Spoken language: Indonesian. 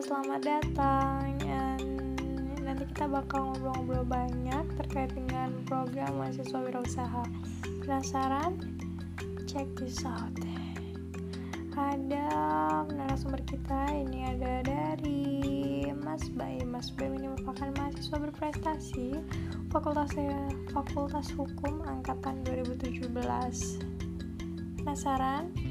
selamat datang. And nanti kita bakal ngobrol-ngobrol banyak terkait dengan program mahasiswa wirausaha. Penasaran? Check this out. Ada narasumber kita ini ada dari Mas Bay. Mas Bay ini merupakan mahasiswa berprestasi Fakultas eh, Fakultas Hukum angkatan 2017 penasaran?